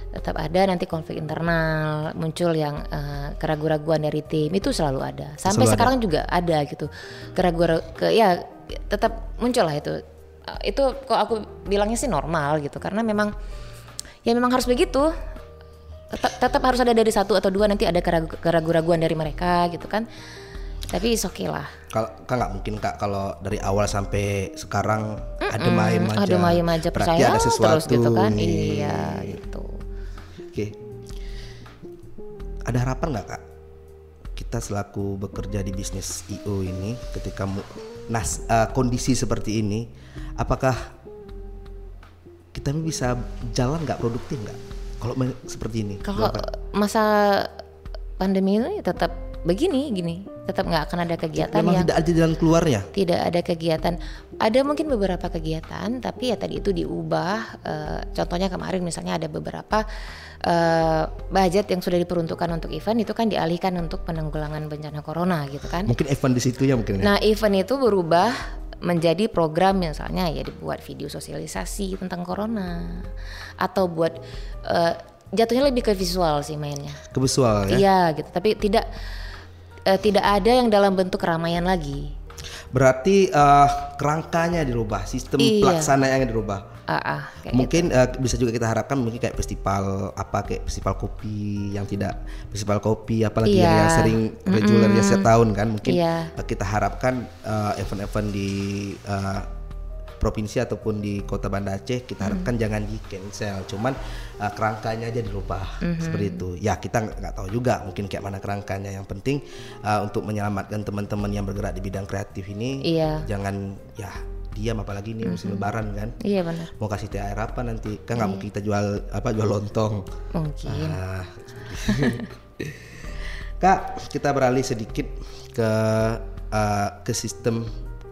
tetap ada nanti konflik internal muncul yang uh, keraguan-raguan dari tim itu selalu ada. Sampai selalu sekarang ada. juga ada gitu. Keraguan ke ya tetap muncul lah itu. Uh, itu kok aku bilangnya sih normal gitu karena memang ya memang harus begitu. Tetap, tetap harus ada dari satu atau dua nanti ada keraguan-raguan dari mereka gitu kan tapi oke okay lah.
Kalau kan nggak mungkin kak kalau dari awal sampai sekarang mm -mm. ada mayem aja.
Ada mayem aja. Percaya ada sesuatu terus gitu kan? nih. iya gitu.
Oke. Okay. ada harapan nggak kak kita selaku bekerja di bisnis IO ini ketika nas uh, kondisi seperti ini apakah kita bisa jalan nggak produktif nggak kalau seperti ini?
Kalau masa pandemi ini tetap begini gini tetap nggak akan ada kegiatan
Memang
yang
tidak ada jalan keluarnya?
Tidak ada kegiatan. Ada mungkin beberapa kegiatan tapi ya tadi itu diubah uh, contohnya kemarin misalnya ada beberapa uh, budget yang sudah diperuntukkan untuk event itu kan dialihkan untuk penanggulangan bencana corona gitu kan.
Mungkin event di situ ya mungkin
ya? nah event itu berubah menjadi program misalnya ya dibuat video sosialisasi tentang corona atau buat uh, jatuhnya lebih ke visual sih mainnya.
Ke visual ya?
Iya gitu. Tapi tidak uh, tidak ada yang dalam bentuk keramaian lagi.
Berarti uh, kerangkanya dirubah, sistem iya. pelaksanaan dirubah. Uh, uh, mungkin gitu. uh, bisa juga kita harapkan mungkin kayak festival apa kayak festival kopi yang tidak festival kopi apalagi yeah. yang, yang sering reguler mm -hmm. ya setahun kan mungkin yeah. kita harapkan event-event uh, di uh, provinsi ataupun di kota Banda Aceh kita harapkan hmm. jangan di cancel. Cuman uh, kerangkanya aja dirubah. Hmm. seperti itu. Ya kita nggak tahu juga mungkin kayak mana kerangkanya. Yang penting uh, untuk menyelamatkan teman-teman yang bergerak di bidang kreatif ini
iya.
jangan ya diam. Apalagi ini musim mm -hmm. lebaran kan?
Iya benar.
Mau kasih THR apa nanti? Kan nggak iya. mungkin kita jual apa jual lontong.
Mungkin. Ah,
kak kita beralih sedikit ke uh, ke sistem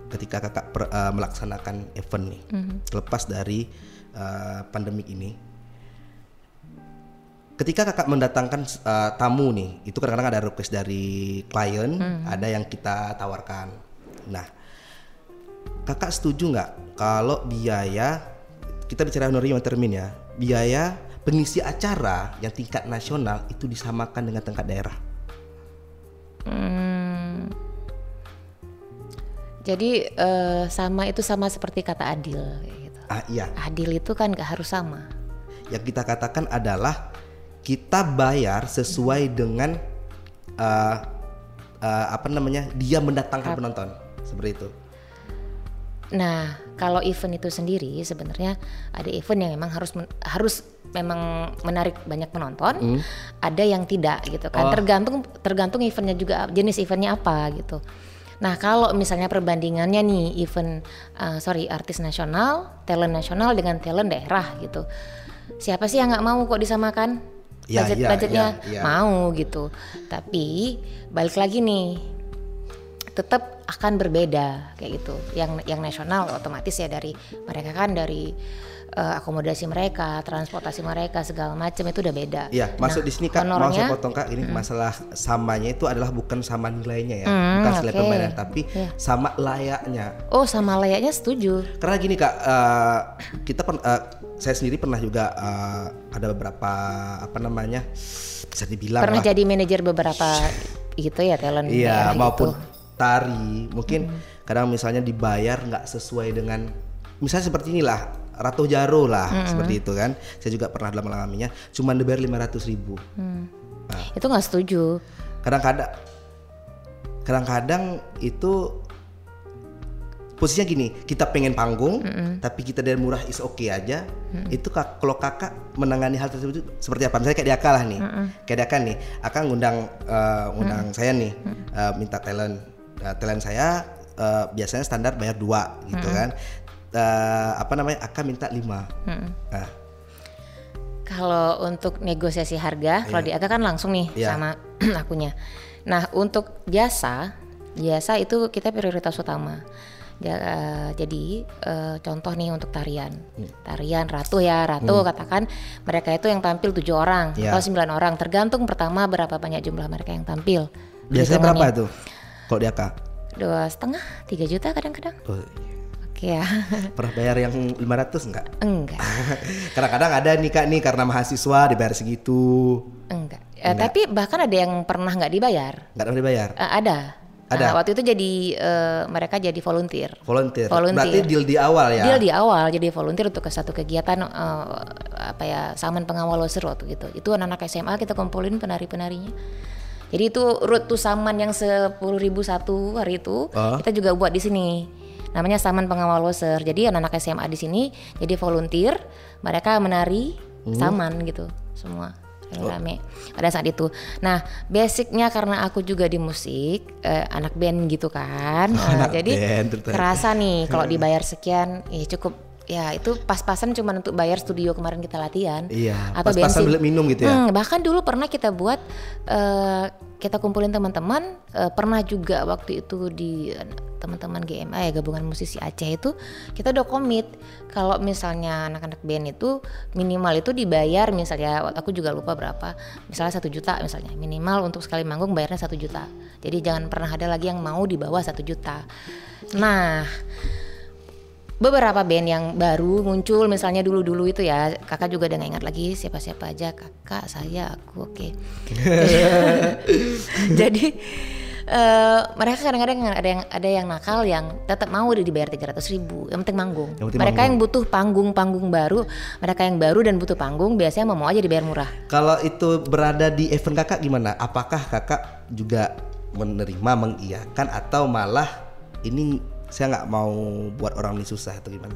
ketika kakak per, uh, melaksanakan event nih, mm-hmm. lepas dari uh, pandemik ini, ketika kakak mendatangkan uh, tamu nih, itu kadang-kadang ada request dari klien, mm-hmm. ada yang kita tawarkan. Nah, kakak setuju nggak kalau biaya kita bicara honorarium termin ya, biaya pengisi acara yang tingkat nasional itu disamakan dengan tingkat daerah?
Hmm jadi uh, sama itu sama seperti kata adil gitu.
Ah iya.
Adil itu kan gak harus sama.
Yang kita katakan adalah kita bayar sesuai dengan uh, uh, apa namanya dia mendatangkan penonton seperti itu.
Nah, kalau event itu sendiri sebenarnya ada event yang memang harus men harus memang menarik banyak penonton, hmm. ada yang tidak gitu kan. Oh. Tergantung tergantung eventnya juga jenis eventnya apa gitu. Nah kalau misalnya perbandingannya nih event uh, sorry artis nasional, talent nasional dengan talent daerah gitu, siapa sih yang nggak mau kok disamakan?
Ya,
budget
ya,
budgetnya
ya, ya.
mau gitu. Tapi balik lagi nih, tetap akan berbeda kayak gitu. Yang yang nasional otomatis ya dari mereka kan dari uh, akomodasi mereka, transportasi mereka segala macam itu udah beda.
Iya, nah, maksud di sini kak mau saya potong kak ini mm. masalah samanya itu adalah bukan sama nilainya ya, mm, bukan okay. permainan tapi yeah. sama layaknya.
Oh sama layaknya setuju.
Karena gini kak, uh, kita per, uh, saya sendiri pernah juga uh, ada beberapa apa namanya bisa dibilang
pernah lah. jadi manajer beberapa gitu ya talent.
Iya maupun gitu. tari mungkin mm. kadang misalnya dibayar nggak sesuai dengan misalnya seperti inilah Ratu Jaro lah mm -hmm. seperti itu kan. Saya juga pernah dalam mengalaminya. Cuma dibayar lima ratus ribu.
Mm. Nah, itu nggak setuju.
Kadang-kadang, kadang-kadang itu posisinya gini, kita pengen panggung, mm -hmm. tapi kita dari murah is oke okay aja. Mm -hmm. Itu kak, kalau kakak menangani hal tersebut seperti apa? Misalnya kayak dia kalah nih, mm -hmm. kayak dia kan nih, akan ngundang, uh, ngundang mm -hmm. saya nih, mm -hmm. uh, minta talent Nah, talent saya eh, biasanya standar bayar dua gitu kan. Eh, apa namanya? Akan minta lima. Nah,
Kalau untuk negosiasi harga, kalau di Aga kan langsung nih
Iya.
sama akunya. Nah, untuk jasa, jasa itu kita prioritas utama. Ja- eh, jadi eh, contoh nih untuk tarian,
Hmm.
tarian ratu ya ratu katakan mereka itu yang tampil tujuh orang
Iya.
atau sembilan orang, tergantung pertama berapa banyak jumlah mereka yang tampil.
biasanya berapa
Hitungannya.
itu? Kalau di AK?
Dua setengah, tiga juta kadang-kadang.
Oh,
Oke ya,
pernah bayar yang 500 enggak?
enggak,
Kadang-kadang ada nih Kak nih karena mahasiswa dibayar segitu.
enggak. Eh, tapi bahkan ada yang pernah nggak dibayar.
Enggak pernah dibayar.
Eh, ada.
Ada?
Nah, waktu itu jadi eh, mereka jadi volunteer.
Volunteer.
Volunteer.
Berarti deal di awal ya.
Deal di awal jadi volunteer untuk ke satu kegiatan eh, apa ya Saman Pengawal Loser waktu gitu. Itu anak-anak SMA kita kumpulin penari-penarinya. Jadi itu root to Saman yang sepuluh ribu satu hari itu
Oh.
kita juga buat di sini. Namanya Saman Pengawal Loser. Jadi anak-anak SMA di sini jadi volunteer, mereka menari
Hmm.
Saman gitu semua. Rame pada saat itu. Nah, basicnya karena aku juga di musik, eh, anak band gitu kan. Nah,
anak
jadi
band, ternyata.
kerasa nih kalau dibayar sekian, ya cukup ya itu pas-pasan cuma untuk bayar studio kemarin kita latihan.
Iya,
Atau
pas-pasan beli minum gitu ya.
Hmm, bahkan dulu pernah kita buat eh, kita kumpulin teman-teman, eh, pernah juga waktu itu di teman-teman GMA ya gabungan musisi Aceh itu kita udah komit. Kalau misalnya anak-anak band itu minimal itu dibayar misalnya aku juga lupa berapa misalnya satu juta misalnya. Minimal untuk sekali manggung bayarnya satu juta. Jadi jangan pernah ada lagi yang mau di bawah satu juta. Nah beberapa band yang baru muncul misalnya dulu-dulu itu ya kakak juga udah nggak ingat lagi siapa-siapa aja kakak saya aku oke. Jadi eh, mereka kadang-kadang ada yang ada yang nakal yang tetap mau dibayar tiga ratus ribu yang penting manggung.
Yang penting
mereka yang butuh panggung-panggung baru mereka yang baru dan butuh panggung biasanya mau aja dibayar murah.
Kalau itu berada di event kakak gimana? Apakah kakak juga menerima mengiyakan atau malah ini saya nggak mau buat orang ini susah atau gimana?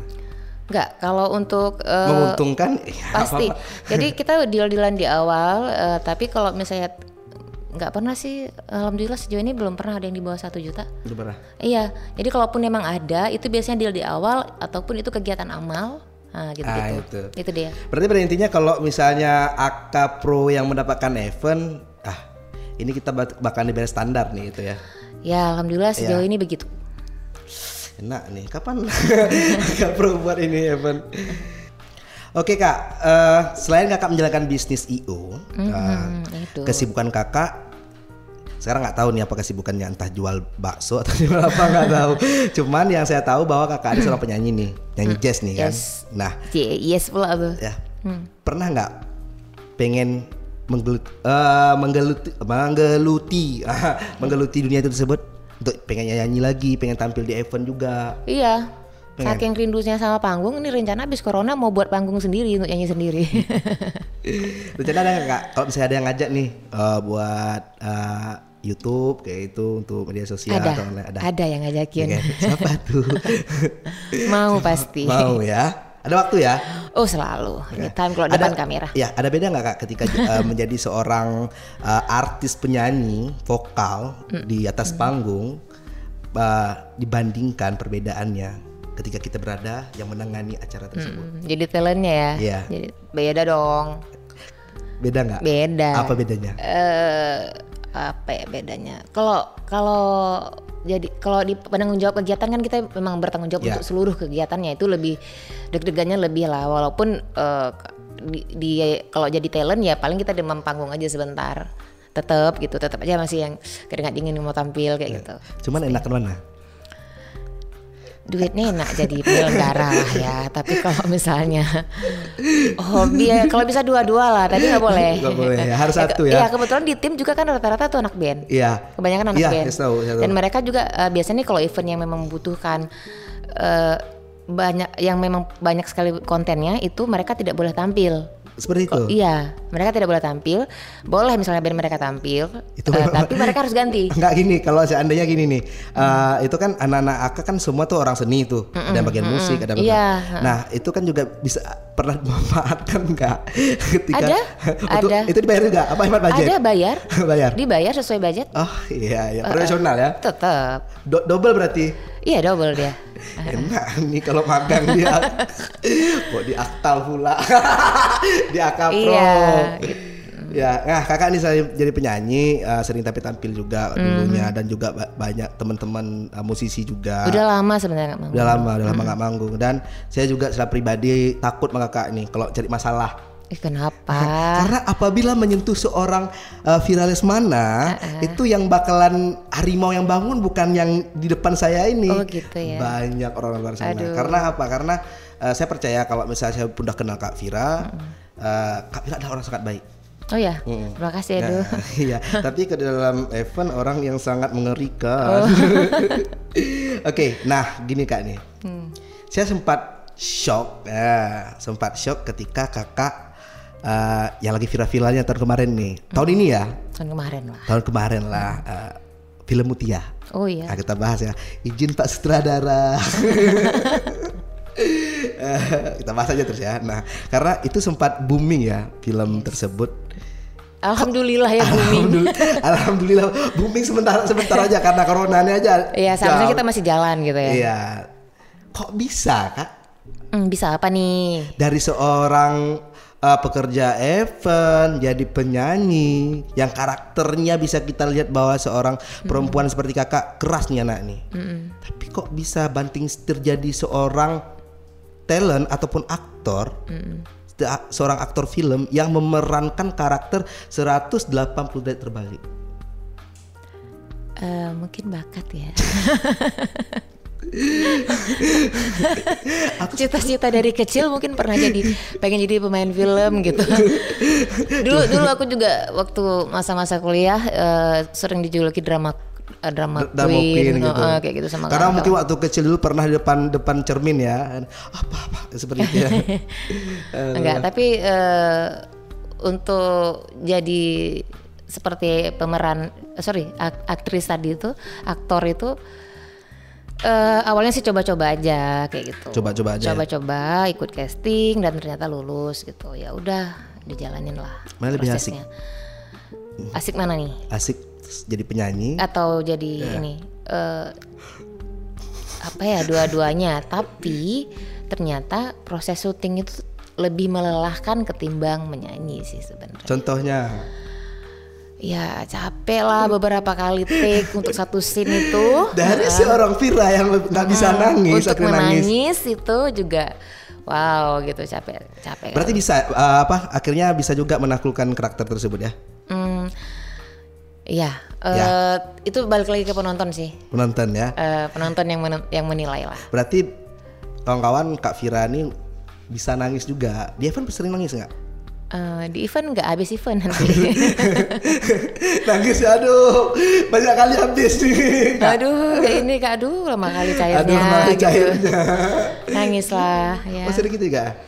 Enggak, kalau untuk eh,
Menguntungkan? Ya,
pasti.
apa-apa.
Jadi kita deal-dealan di awal, eh, tapi kalau misalnya nggak pernah sih, alhamdulillah sejauh ini belum pernah ada yang di bawah satu juta.
Udah pernah?
Iya, jadi kalaupun memang ada, itu biasanya deal di awal ataupun itu kegiatan amal, nah gitu gitu.
Ah, itu.
Itu dia.
Berarti pada intinya kalau misalnya AK Pro yang mendapatkan event, ah ini kita bak- bakal dibayar standar nih itu ya.
Ya, alhamdulillah sejauh
Iya.
ini begitu.
Enak nih, kapan kakak Pro buat ini event? Oke kak, eh, selain kakak menjalankan bisnis IO, eh,
Hmm, itu.
kesibukan kakak sekarang nggak tahu nih apa kesibukannya entah jual bakso atau jual apa nggak tahu. Cuman yang saya tahu bahwa kakak ada seorang penyanyi nih, nyanyi jazz nih kan.
Yes.
Nah,
yes pula tuh.
ya pernah nggak pengen menggelut, eh, menggeluti, menggeluti, menggeluti dunia itu tersebut untuk pengen nyanyi lagi, pengen tampil di event juga.
Iya.
Pengen.
Saking rindunya sama panggung, ini rencana habis corona mau buat panggung sendiri untuk nyanyi sendiri.
Rencana ada nggak? Kalau misalnya ada yang ngajak nih eh, buat eh, YouTube kayak itu untuk media sosial
ada,
atau ada.
ada yang ngajakin.
Siapa tuh?
Mau pasti.
Mau ya? Ada waktu ya?
Oh selalu. Anytime kalau depan kamera.
Ya, ada beda nggak kak ketika eh, menjadi seorang eh, artis penyanyi vokal
Mm.
di atas panggung eh, dibandingkan perbedaannya ketika kita berada yang menangani acara tersebut.
Hmm, jadi talentnya ya.
Iya.
Jadi beda dong.
Beda nggak?
Beda.
Apa bedanya?
Eh apa ya bedanya? Kalau kalau jadi kalau di penanggung jawab kegiatan kan kita memang bertanggung jawab
Ya.
untuk seluruh kegiatannya itu lebih deg-degannya lebih lah. Walaupun eh, di, di- kalau jadi talent ya paling kita demam panggung aja sebentar. Tetap gitu tetap aja masih yang keringat dingin mau tampil kayak gitu.
Cuman enakan mana?
Duitnya enak jadi penyelenggara ya tapi kalau misalnya hobi ya kalau bisa dua-dua lah tapi nggak boleh
Nggak boleh, ya. Harus satu ya.
Iya kebetulan di tim juga kan rata-rata tuh anak band
Iya.
kebanyakan anak
Iya,
band
tahu, tahu.
dan mereka juga eh, biasanya kalau event yang memang membutuhkan eh, banyak yang memang banyak sekali kontennya itu mereka tidak boleh tampil
seperti itu.
Oh, iya, mereka tidak boleh tampil. Boleh misalnya band mereka tampil,
Itu memang-
tapi mereka harus ganti.
Enggak gini, kalau seandainya gini nih, eh, itu kan anak-anak AK kan semua tuh orang seni tuh, ada yang bagian musik, ada bagian.
Iya,
Nah itu kan juga bisa pernah dimanfaatkan nggak? Ketika
Ada,
Untuk-
ada.
Itu dibayar juga? Apa hemat budget?
Ada bayar,
bayar.
dibayar sesuai budget.
Oh iya, ya profesional ya.
Tetap,
Do- double berarti.
Iya double dia.
Enak nih kalau magang dia. Kok di aktal pula. di akapro.
Iya, gitu.
Ya, nah kakak nih saya jadi penyanyi eh, sering tapi tampil juga dulunya dan juga ba- banyak teman-teman eh, musisi juga.
Udah lama sebenarnya nggak mau.
Udah lama, udah lama nggak manggung dan saya juga secara pribadi takut sama kakak nih kalau cari masalah.
Eh, kenapa?
Karena apabila menyentuh seorang uh, viralis mana, itu yang bakalan harimau yang bangun bukan yang di depan saya ini.
Oh, gitu ya.
Banyak orang luar sana.
Aduh.
Karena apa? Karena uh, saya percaya kalau misalnya saya udah kenal Kak Vira, uh, Kak Vira adalah orang sangat baik.
Oh ya, terima kasih Edu.
Nah, iya, tapi ke dalam event orang yang sangat mengerikan.
Oh.
Oke, nah gini kak nih,
Hmm.
saya sempat shock, ya, sempat shock ketika kakak uh, yang lagi viral-viralnya tahun kemarin nih, tahun ini ya,
Tahun kemarin lah.
tahun kemarin lah, uh, film Mutia.
Oh iya.
Nah, kita bahas ya, izin Pak Sutradara. Eh, kita bahas aja terus ya. Nah, karena itu sempat booming ya film tersebut.
Alhamdulillah ya booming.
Alhamdulillah, alhamdulillah booming sebentar sebentar aja karena coronanya aja.
Iya, seharusnya kita masih jalan gitu ya.
Iya. Kok bisa kak?
Hmm, bisa apa nih?
Dari seorang uh, pekerja event jadi penyanyi yang karakternya bisa kita lihat bahwa seorang perempuan seperti kakak keras nih anak nih. Tapi kok bisa banting setir jadi seorang talent ataupun aktor? se- Seorang aktor film yang memerankan karakter 180 derajat terbalik.
Eh, mungkin bakat ya. Cita-cita dari kecil mungkin pernah jadi pengen jadi pemain film gitu. dulu dulu aku juga waktu masa-masa kuliah eh, sering dijuluki drama eh, drama,
Drama
queen,
queen gitu.
eh, kayak gitu sama
Karena mungkin waktu kecil dulu pernah di depan depan cermin ya. Apa apa seperti itu ya.
Enggak, tapi eh, untuk jadi seperti pemeran sorry ak- aktris tadi itu aktor itu eh, awalnya sih coba-coba aja kayak gitu
Coba-coba aja ya?
coba-coba ikut casting dan ternyata lulus gitu ya udah dijalanin lah
Mana lebih asik?
prosesnya. asik mana nih
Asik jadi penyanyi.
atau jadi
Ya.
ini eh, apa ya dua-duanya tapi ternyata proses syuting itu lebih melelahkan ketimbang menyanyi sih sebenarnya
Contohnya
ya capek lah beberapa kali take untuk satu scene itu
dari seorang Vira yang nggak bisa nangis,
untuk
akhirnya nangis.
menangis itu juga wow gitu capek capek
Berarti bisa uh, apa? Akhirnya bisa juga menaklukkan karakter tersebut ya.
Hmm, iya
Ya.
eh, itu balik lagi ke penonton sih
Penonton ya.
Eh, penonton yang men- yang menilai lah
Berarti kawan-kawan Kak Vira ini bisa nangis juga. Dia kan sering nangis nggak?
Eh, di event nggak habis event nanti.
nangis ya aduh banyak kali habis nih.
aduh, kayak ini kak, aduh lama kali cairnya.
Aduh lama
gitu.
cairnya.
Nangis lah, ya.
Masih gitu juga.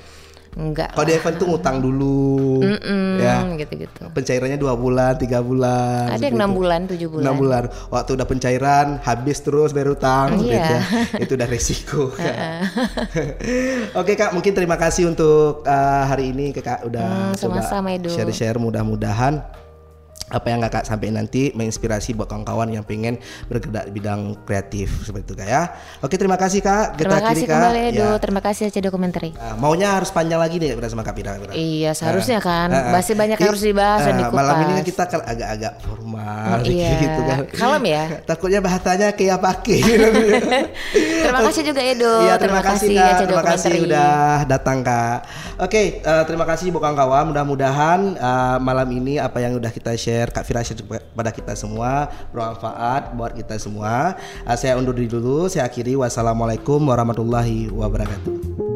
Enggak.
Kalau di event tuh ngutang dulu,
Mm-mm,
ya
gitu-gitu.
pencairannya dua bulan, tiga bulan.
Ada yang enam bulan, tujuh bulan.
Enam bulan. Waktu udah pencairan, habis terus bayar utang,
Iya.
gitu ya. Itu udah resiko. Oke kak, mungkin terima kasih untuk uh, hari ini kakak udah
Hmm, sama-sama,
share-share. Mudah-mudahan apa yang kakak sampaikan nanti menginspirasi buat kawan-kawan yang pengen bergerak di bidang kreatif seperti itu kak ya. Oke terima kasih kak. Kita
Terima kasih
Kak.
kembali Edo,
Ya.
terima kasih aja dokumentari.
Nah, maunya harus panjang lagi nih bersama Kak Pira.
Iya, seharusnya kan.
Ah, ah.
Masih banyak yang harus dibahas dan
ah,
dikupas.
Malam ini kan kita kan agak-agak formal
Iya,
gitu kan.
kalem ya.
Takutnya bahasanya kayak pakai.
terima kasih juga Edo.
Iya terima, kasih kak, terima kasih udah datang kak. Oke, eh, terima kasih buat kawan-kawan. Mudah-mudahan eh, malam ini apa yang udah kita share, Kak Fira share kepada kita semua bermanfaat buat kita semua. Eh, saya undur diri dulu, saya akhiri. Wassalamualaikum warahmatullahi wabarakatuh.